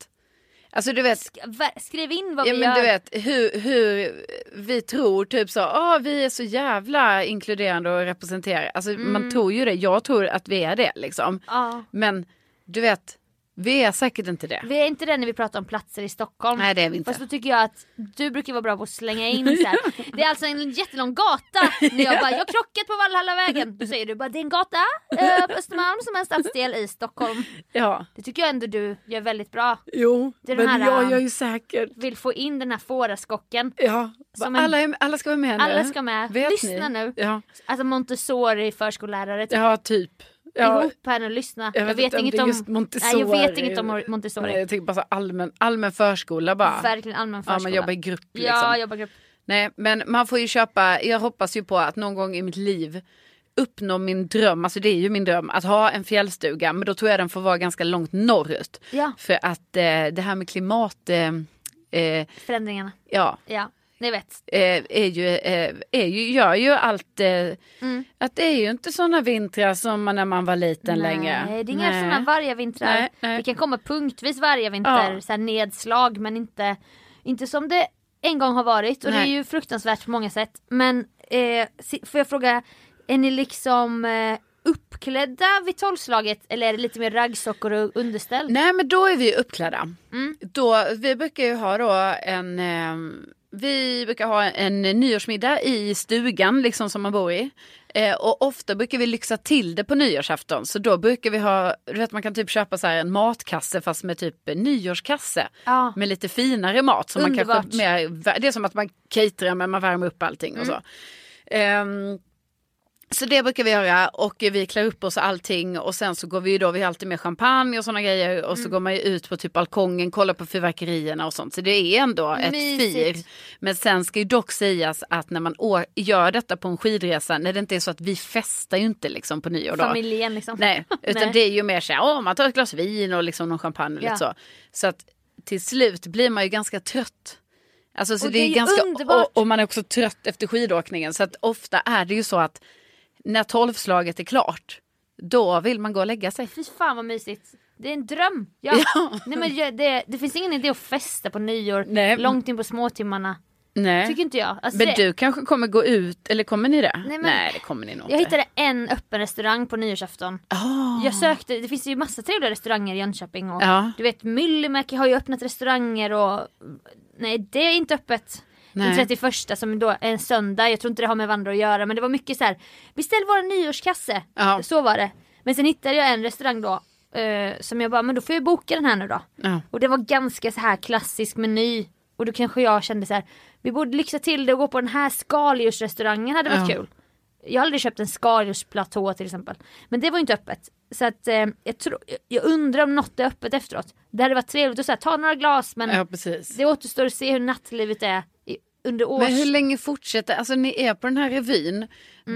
Alltså du vet, Sk- Skriv in vad ja, vi men gör. du vet hur, hur vi tror typ så, ah, vi är så jävla inkluderande och representerar. Alltså man tror ju det, jag tror att vi är det liksom. Ja. Men du vet, Vi är säkert inte det. Vi är inte det när vi pratar om platser i Stockholm. Nej det är vi inte. Fast då tycker jag att du brukar vara bra på att slänga in så här. Det är alltså en jättelång gata. När jag bara, jag har krockat på Valhallavägen. Då säger du bara, det är en gata eh, på Östermalm som är en stadsdel i Stockholm. Ja. Det tycker jag ändå du gör väldigt bra. Jo, Det är den men här, jag ähm, gör ju säkert. Vill få in den här fåraskocken. Ja, en- alla, är, alla ska vara med nu. Alla ska med. Vet Lyssna ni? nu. Ja, Alltså Montessori förskollärare. Typ. ja typ. Ja, Ihop här nu, lyssna. jag Jag vet vet, inte om inget om... Montessori. Nej, jag vet inget om Montessori. Nej, jag tänker bara så allmän, allmän förskola bara. Verkligen allmän förskola. Ja, man jobbar i grupp liksom. Ja, jobbar i grupp. Nej, men man får ju köpa, jag hoppas ju på att någon gång i mitt liv uppnå min dröm, alltså det är ju min dröm, att ha en fjällstuga. Men då tror jag den får vara ganska långt norrut. Ja, För att eh, det här med klimat, eh, eh, förändringarna. ja, Ja, ni vet. eh, är ju, eh, är ju, gör ju allt, eh, Mm. att det är ju inte sådana vintrar som när man var liten längre. Nej, det är inga sådana varje vintrar. Nej, nej. Det kan komma punktvis varje vinter, Ja. så nedslag men inte, inte som det en gång har varit och det Nej. är ju fruktansvärt på många sätt. Men eh, får jag fråga, är ni liksom eh, uppklädda vid tolvslaget eller är det lite mer raggsockor och underställ? Nej men då är vi uppklädda. Mm. Då, vi brukar ju ha då en, vi brukar ha en nyårsmiddag i stugan liksom som man bor i. Eh, och ofta brukar vi lyxa till det på nyårsafton. Så då brukar vi ha, du vet man kan typ köpa så här en matkasse fast med typ nyårskasse. Ja. Med lite finare mat. Som man kanske mer, det är som att man caterar men man värmer upp allting och så. Ehm, så det brukar vi göra och vi klär upp oss och allting och sen så går vi ju då, vi har alltid med champagne och sådana grejer och så går man ju ut på typ balkongen, kollar på fyrverkerierna och sånt. Så det är ändå ett Mysigt. fir. Men sen ska ju dock sägas att när man gör detta på en skidresa, när det inte är så att vi festar ju inte liksom på nyår då. Familjen liksom. Nej, utan Nej. det är ju mer så här, åh, man tar ett glas vin och liksom någon champagne och Ja. lite så. Så att till slut blir man ju ganska trött. Alltså, så Och det det är är ju ganska, och, och man är också trött efter skidåkningen. Så att ofta är det ju så att när tolvslaget är klart, då vill man gå och lägga sig. Fy fan vad mysigt. Det är en dröm. Ja. Ja. Nej, men jag- det, det finns ingen idé att festa på nyår Nej. långt in på småtimmarna. Nej. Tycker inte jag. Alltså, Men det- du kanske kommer gå ut, eller kommer ni det? Nej, men- det kommer ni nog Jag inte. hittade en öppen restaurang på nyårsafton. Ah. Jag sökte, det finns ju massa trevliga restauranger i Jönköping och Ja. du vet Myllymäki har ju öppnat restauranger och nej det är inte öppet. Nej. Den 31 som då är en söndag, jag tror inte det har med varandra att göra men det var mycket så här. beställ vår nyårskasse. Ja. Så var det. Men sen hittade jag en restaurang då eh, som jag bara, men då får jag boka den här nu då. Ja. Och det var ganska så här klassisk meny. Och då kanske jag kände så här, vi borde lyxa till det och gå på den här skaldjursrestaurangen hade varit Ja. kul. Jag har aldrig köpt en skaldjursplatå till exempel. Men det var ju inte öppet. Så att eh, jag, tror, jag undrar om något är öppet efteråt. Det hade varit trevligt att säga, ta några glas men Ja, det återstår att se hur nattlivet är under års... Men hur länge fortsätter, alltså ni är på den här revyn,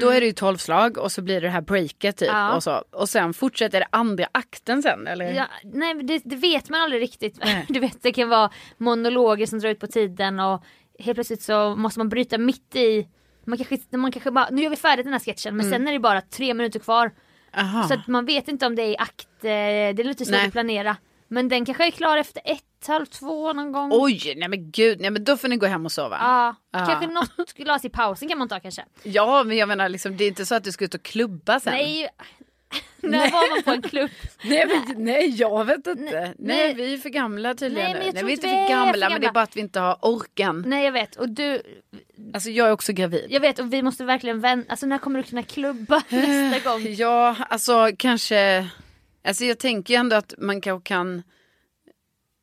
då är det ju tolvslag och så blir det det här breaket typ. Mm. Ja. Och, så, och sen fortsätter det andra akten sen eller? Ja, nej det, det vet man aldrig riktigt. Du vet det kan vara monologer som drar ut på tiden och helt plötsligt så måste man bryta mitt i. Man kanske, man kanske bara, nu gör vi färdigt den här sketchen men sen är det bara tre minuter kvar. Aha. Så att man vet inte om det är i akt, eh, det är lite svårt att planera. Men den kanske är klar efter ett, halv två någon gång. Oj, nej men gud, nej men då får ni gå hem och sova. Ja, Ja. kanske något glas i pausen kan man ta kanske. Ja, men jag menar liksom, det är inte så att du ska ut och klubba sen. Nej, när var man på en klubb? Nej, men, nej jag vet inte. Nej, nej. vi är för gamla tydligen. Nej, men jag nej vi är inte vi är för för gamla, men det gamla. är bara att vi inte har orken. Nej jag vet och du, Alltså jag är också gravid. jag vet och vi måste verkligen vänta, alltså när kommer du kunna klubba nästa gång? Ja, alltså kanske... Alltså jag tänker ju ändå att man kanske kan...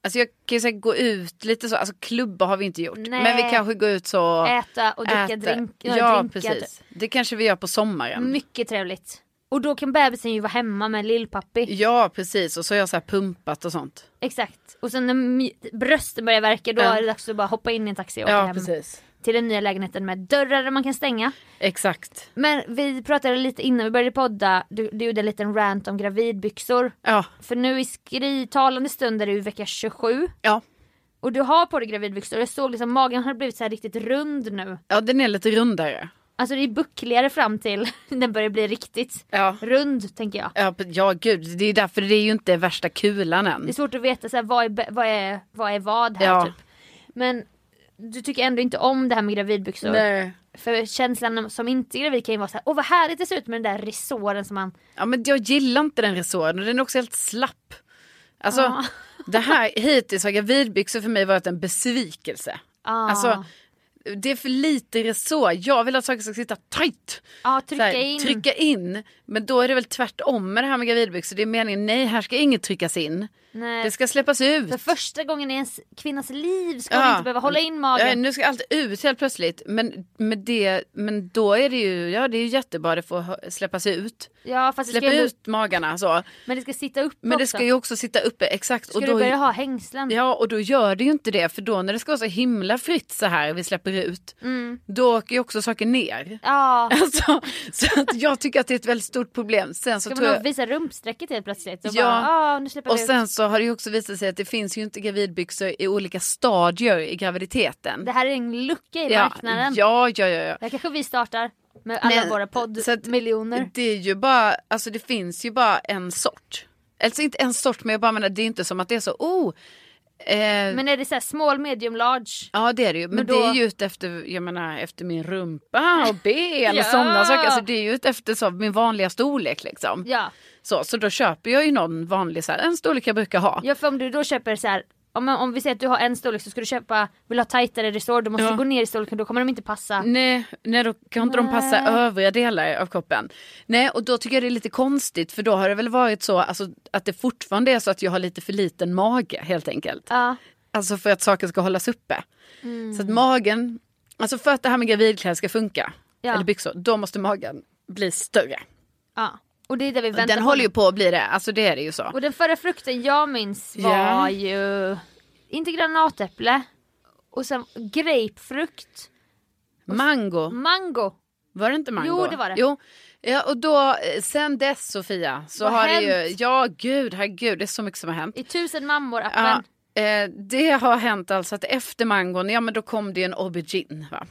Alltså jag kan ju säkert gå ut lite så, alltså klubba har vi inte gjort. Nej. Men vi kanske går ut så... Äta och dricka äta. drink, Ja, drinkar. precis. Det kanske vi gör på sommaren. Mycket trevligt. Och då kan bebisen ju vara hemma med lillpappi. Ja, precis. Och så har jag så här pumpat och sånt. Exakt. Och sen när brösten börjar verka då Ja. är det dags att bara hoppa in i en taxi och åka Ja, hem. precis. Till den nya lägenheten med dörrar man kan stänga. Exakt. Men vi pratade lite innan vi började podda, du, du gjorde en liten rant om gravidbyxor. Ja. För nu i skri talande stund är du i vecka 27. Ja. Och du har på dig gravidbyxor. Jag såg liksom magen har blivit så här riktigt rund nu. Ja, den är lite rundare. Alltså det är buckligare fram till den börjar bli riktigt Ja. rund tänker jag. Ja, ja, gud. Det är därför det är ju inte värsta kulan än. Det är svårt att veta så här, vad, är, vad, är, vad är vad här Ja. typ. Men du tycker ändå inte om det här med gravidbyxor. Nej. För känslan som inte är gravid kan ju vara så här, åh vad härligt det ser ut med den där resåren som man... Ja, men jag gillar inte den resåren och den är också helt slapp. Alltså Ja. det här hittills har gravidbyxor för mig varit en besvikelse. Ja. Alltså det är för lite resår. Jag vill att saker ska sitta tight. ja, trycka här, in. Trycka in. Men då är det väl tvärtom med det här med gravidbyxor. Det är meningen, nej här ska inget tryckas in. Nej. Det ska släppas ut. För första gången i en kvinnas liv ska Ja. hon inte behöva hålla in Ja, magen. nu ska allt ut helt plötsligt. Men, med det, men då är det ju, ja det är ju jättebra det får släppas ut. Ja, fast det Släpp ut magarna så. men det ska sitta uppe Men det också. ska ju också sitta uppe exakt. Ska och du då, börja ha hängslen? Ja och då gör det ju inte det. För då när det ska vara så himla fritt så här vi släpper ut. Mm. Då åker ju också saker ner. Ja. Alltså, så att jag tycker att det är ett väldigt stort problem. Sen så Ska man jag... visa rumpsträcket helt plötsligt? Och Ja. bara, ah, Och vi ut. sen så har det ju också visat sig att det finns ju inte gravidbyxor i olika stadier i graviditeten. Det här är en lucka i ja, marknaden. ja, ja, ja, ja. Där kanske vi startar med alla Nej, våra poddmiljoner. Det är ju bara, alltså det finns ju bara en sort. Alltså inte en sort men jag bara menar det är inte som att det är så, oh. Eh, Men är det så här small, medium, large? Ja det är det ju. Men, Men det då- är ju ut efter, jag menar efter min rumpa och ben Ja. och sådana saker. Alltså det är ju ut efter så, min vanliga storlek liksom. Ja. Så, så då köper jag ju någon vanlig, så här, en storlek jag brukar ha. ja, för om du då köper så här om, om vi säger att du har en storlek så ska du köpa, vill ha tajtare resår, du måste Ja. gå ner i storleken, då kommer de inte passa. Nej, nej, då kan inte de passa Nej. övriga delar av kroppen. Nej, och då tycker jag det är lite konstigt för då har det väl varit så alltså, att det fortfarande är så att jag har lite för liten mage helt enkelt. Ja. Alltså för att saker ska hållas uppe. Mm. Så att magen, alltså för att det här med gravidkläder ska funka, Ja. eller byxor, då måste magen bli större. ja. Och det är det vi väntar Den på. håller ju på att bli det, alltså det är det ju så. Och den förra frukten jag minns var Ja. ju inte granatäpple och sen grapefrukt, Mango, mango. var det inte mango? Jo, det var det. Jo. Ja, och då, eh, sen dess Sofia, så Vad har det ju, hänt? ja gud, herregud, det är så mycket som har hänt. I tusen mammor appen. Ja, eh, det har hänt alltså att efter mangon, ja men då kom det ju en aubergine. Va?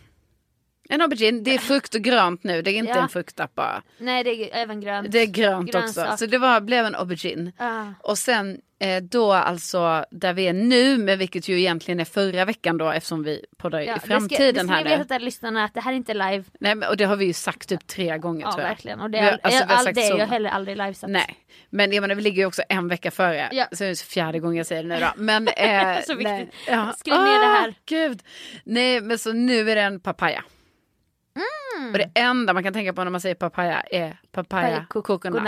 En aubergine, det är frukt och grönt nu, det är inte Ja. en fruktapp bara. Nej det är även grönt. Det är grönt Grönsak. också. Så det var, blev en aubergine. Ja. Och sen eh, då alltså där vi är nu, med vilket ju egentligen är förra veckan då eftersom vi poddar Ja, i framtiden det ska, det ska här nu. veta lyssnarna att det här är inte live. Nej, men, och det har vi ju sagt typ tre gånger Ja tror jag. verkligen. Och det är, alltså, all, sagt det är ju heller aldrig livesatt. Nej, men jag menar, vi ligger ju också en vecka före. Ja. Så det är fjärde gången jag säger det nu då. Men, eh, Så viktigt. nej. Ja. Skriv ner det här. Ah, Gud. Nej, men så nu är det en papaya. Mm. Och det enda man kan tänka på när man säger papaya är papaya Papaya coconut.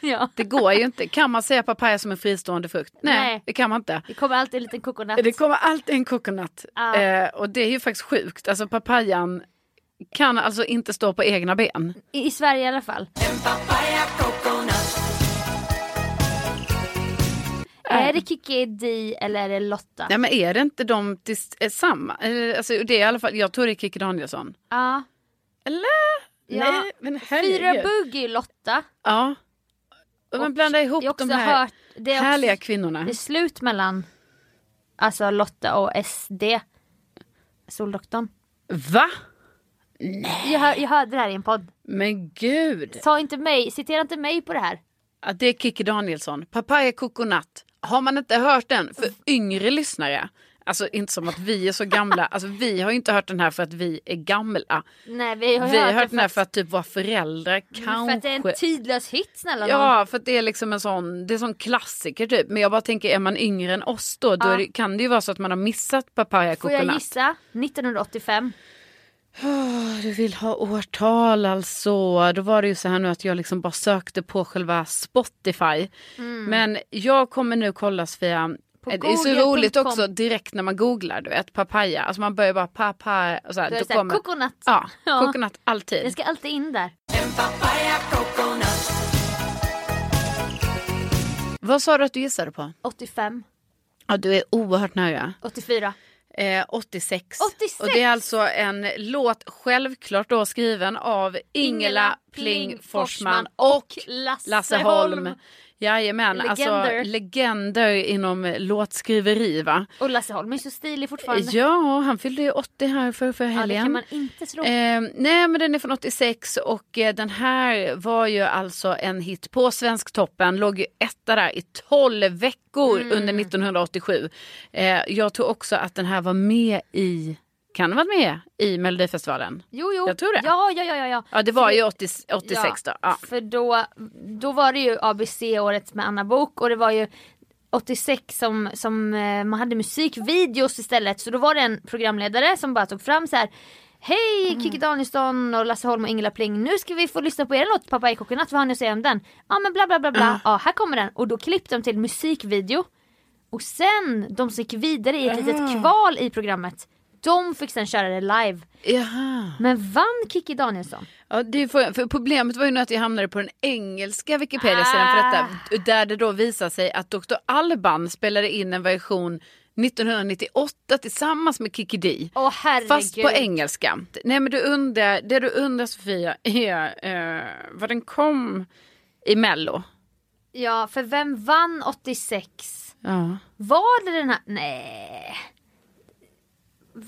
Ja. Det går ju inte. Kan man säga papaya som en fristående frukt? Nej, Nej. det kan man inte. Det kommer alltid en liten coconut. Det kommer alltid en coconut. Ja. Eh, och det är ju faktiskt sjukt. Alltså papayan kan alltså inte stå på egna ben. I, I Sverige i alla fall. Är det Kikki Di eller är det Lotta? Nej men är det inte de är samma? Eller, Alltså, det är i alla fall, jag tror det är Kikki Danielsson. Ja. Eller? Ja. Nej men Fyra herregud. bugg är ju Lotta. Ja. Och man blandar ihop de här hört, det är härliga också, kvinnorna. Det är slut mellan alltså Lotta och SD. Soldoktorn. Va? Jag, hör, jag hörde det här i en podd. Men gud. Ta inte mig, citera inte mig på det här. Ja, det är Kikki Danielsson. Papaya coconut. Har man inte hört den för yngre lyssnare? Alltså inte som att vi är så gamla. Alltså vi har ju inte hört den här för att vi är gamla. Nej vi har Vi har hört, hört den här för för att, typ våra föräldrar för kanske. att det är en tidlös hit snälla. Ja, för att det är liksom en sån, det är sån klassiker typ. Men jag bara tänker, är man yngre än oss då, då Ja. är det, kan det ju vara så att man har missat papaya Får jag coconut. gissa? 1985. Åh, du vill ha årtal alltså. Då var det ju så här nu att jag liksom bara sökte på själva Spotify. Men jag kommer nu kolla Sofia. Mm. På det är så roligt också direkt när man googlar, du vet, papaya. Alltså man börjar bara papaya och så här. Då är det Då såhär, kommer, coconut. ja, Ja. coconut alltid. Det ska alltid in där. Vad sa du att du gissade på? 85. Ja, du är oerhört nära. 84. Eh, 86. 86. Och det är alltså en låt självklart då skriven av Ingela Pling Forsman och Lasse, Lasse Holm. Jajamän, alltså Legender. legender inom låtskriveri va. Och Lasse Holm är så stilig fortfarande. Ja, han fyllde ju 80 här för, för Ja, det helgen. kan man inte tro. Eh, nej men den är från 86 och eh, den här var ju alltså en hit på Svensktoppen. Låg ju etta där i 12 veckor Mm. under 1987. Eh, jag tror också att den här var med i kan ha varit med i Melodifestivalen. Jo, jo. Jag tror det. Ja, ja, ja, ja. ja. Ja, det var För ju 80, 86 då. Ja. För då, då var det ju ABC-året med Anna Bok och det var ju 86 som, som eh, man hade musikvideos istället. Så då var det en programledare som bara tog fram så här. Hej Mm. Kikki Danielsson och Lasse Holm och Ingela Pling. Nu ska vi få lyssna på er låt Papaya Coconut. Vad har ni att säga om den? Ja men bla bla bla bla. Ja här kommer den. Och då klippte de till musikvideo. Och sen de som gick vidare i ett litet kval i programmet. De fick sen köra det live. Jaha. Men vann Kikki Danielsson? Ja, det är för, för problemet var ju nu att jag hamnade på den engelska Wikipedia-sidan för detta. Där det då visar sig att Dr. Alban spelade in en version 1998 tillsammans med Kikki D. Åh. Fast på engelska. Nej men du undrar, det du undrar Sofia är eh, vad den kom i Mello. Ja, för vem vann 86? Ja. Var det den här? Nej.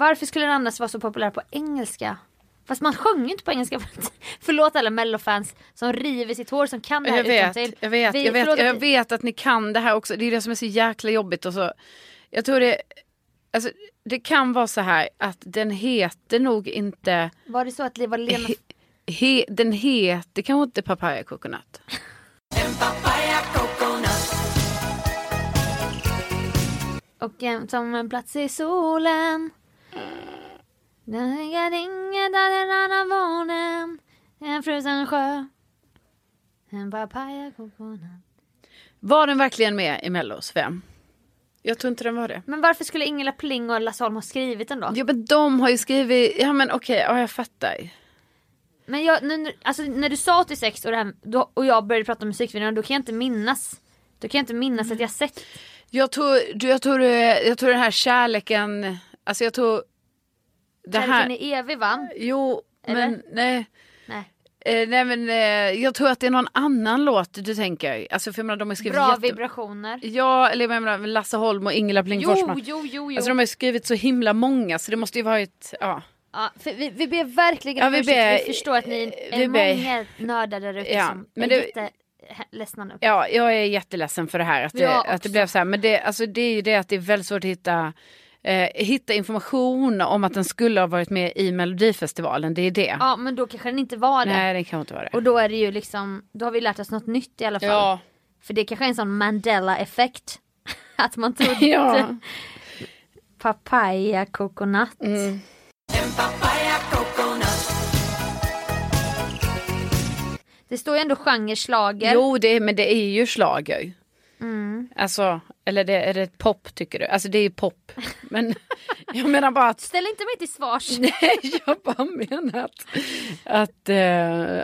Varför skulle den annars vara så populär på engelska? Fast man sjöng ju inte på engelska. Förlåt alla mellofans som river sitt hår som kan det här Jag vet, utantill. jag vet, Vi- jag, vet, jag vet att ni kan det här också. Det är det som är så jäkla jobbigt. Och så, jag tror det, alltså, det kan vara så här att den heter nog inte, Var det så att det var Lena... he, he, den heter kanske inte papaya coconut. Och en, som en plats i solen. Dinga dinga da den andra vånen. En frusen sjö. En papaya coconut. Var den verkligen med i Mello, Sofia? Jag tror inte den var det. Men varför skulle Ingela Pling och Lasse Holm ha skrivit den då? Ja men de har ju skrivit, ja men okej, ja jag fattar. Men jag, nu, alltså, när du sa 86 och, det här, då, och jag började prata om musikvideon, då kan jag inte minnas. Då kan jag inte minnas att jag sett. Jag tror, du, jag tror, det- jag tror den här kärleken, alltså jag tror det Kärleken här, är evig vann. jo Eller? men nej. Nej. Eh, nej men eh, jag tror att det är någon annan låt du tänker. Alltså för jag menar, de har skrivit Bra jätte... vibrationer. Ja eller jag menar Lasse Holm och Ingela Pling Jo, Forsman. jo, jo, jo. Alltså de har ju skrivit så himla många så det måste ju varit, ja. ja, vi, vi ber verkligen Ja, om vi ursäkt. ber- vi förstår att ni är vi ber- många nördar där ute Ja, som men är det- jätteledsna nu. Ja, jag är jätteledsen för det här att det, att det blev så här. Men det, alltså, det är ju det att det är väldigt svårt att hitta, eh, hitta information om att den skulle ha varit med i Melodifestivalen. Det är det. Ja men då kanske den inte var det. Nej, det kan inte vara det. Och då är det ju liksom, då har vi lärt oss något nytt i alla fall. Ja. För det kanske är en sån Mandela-effekt. att man trodde Ja. papaya coconut. Mm. Det står ju ändå genre schlager. Jo, det, men det är ju schlager. Mm. Alltså, eller det, är det pop tycker du? Alltså det är ju pop. Men jag menar bara att, Ställ inte mig till svars. nej jag bara menar att, att eh,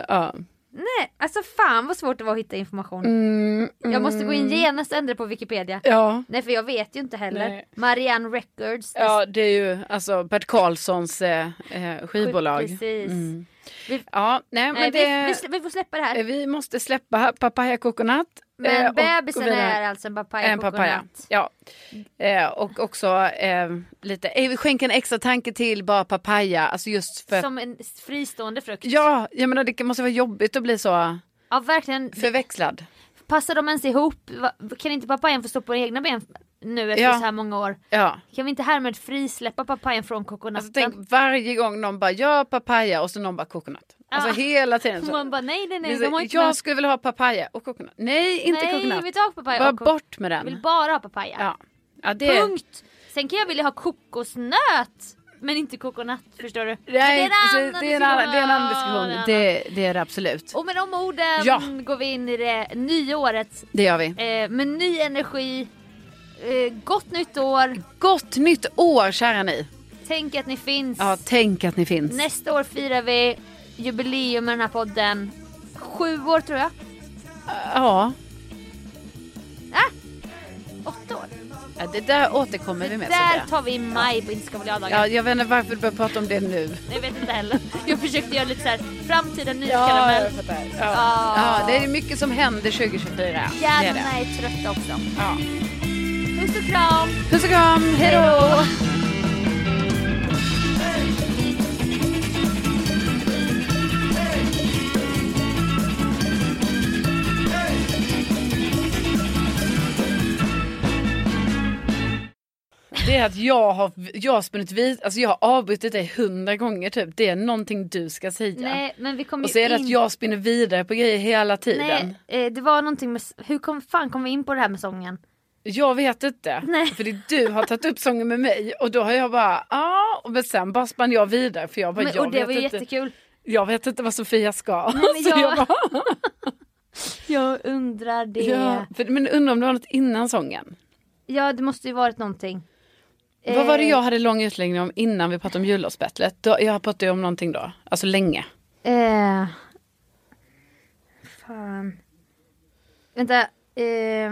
ja. Nej, alltså fan vad svårt det var att hitta information. Mm, Jag måste gå in genast och ändra på Wikipedia. Ja. Nej för jag vet ju inte heller. Nej. Marianne Records. Ja, det är ju alltså Bert Karlssons eh, eh, skivbolag. Precis. Mm. Vi, Ja, nej, men nej, det, vi, vi, slä- vi får släppa det här. vi måste släppa papaya coconut. Eh, Men och gå bebisen vidare. är alltså en papaya en papaya. coconut. Ja. Eh, och också eh, lite, eh, vi skänker en extra tanke till bara papaya. Alltså just för Som en fristående frukt. Ja, jag menar det måste vara jobbigt att bli så Ja verkligen. förväxlad. Passar de ens ihop? Kan inte papayan få stå på egna ben nu efter Ja. så här många år? Ja. Kan vi inte härmed frisläppa papayan från kokonaten? Alltså tänk varje gång någon bara ja papaya och så någon bara coconut. Alltså Ja. hela tiden. Så. Man bara nej nej Det är nej. så, jag med- skulle vilja ha papaya och coconut. Nej, inte nej, coconut. vi tar papaya Bara och bort med Jag vill den. bara ha papaya. Ja. Ja, det, Punkt! Sen kan jag vilja ha kokosnöt. Men inte kokonat, förstår du? Nej, så en det, är en annan, det är en annan diskussion. Det, det är det absolut. Och med de orden Ja. går vi in i det nya året Det gör vi. eh, med ny energi. Eh, gott nytt år. Gott nytt år kära ni. Tänk att ni finns. Ja, tänk att ni finns. Nästa år firar vi jubileum med den här podden. Sju år tror jag. Ja, Åtta år. Ja, det där återkommer vi med. Där Sofia. tar vi i maj på jag-dagen. Ja, jag vet inte varför du börjar prata om det nu. Jag vet inte heller. Jag försökte göra lite så här framtida Ja, nyskaramell. jag fattar. Ja. Ja. ja, det är mycket som händer 2024. Det är Hjärnorna det. är trötta också. Ja. Puss och kram! Puss och kram, hej då! Det är att jag har, jag har spunnit vid, alltså jag har avbrutit dig hundra gånger typ. Det är någonting du ska säga. Nej men vi kom och så är det in... att jag spinner vidare på grejer hela tiden. Nej, eh, det var någonting med, hur kom, fan kom vi in på det här med sången? Jag vet inte. Nej. För det, du har tagit upp sången med mig och då har jag bara ja och men sen bara spann jag vidare för jag bara Men, jag och det vet var ju inte. jättekul. Jag vet inte vad Sofia ska. Nej, men jag- jag bara, Jag undrar det. ja. Ja. för, men undrar om det var något innan sången. det måste ju varit någonting. Vad var det Eh, jag hade lång utläggning om innan vi pratade om jullovsbattlet? Jag pratade om någonting då, alltså länge. Eh, fan. Vänta. Eh,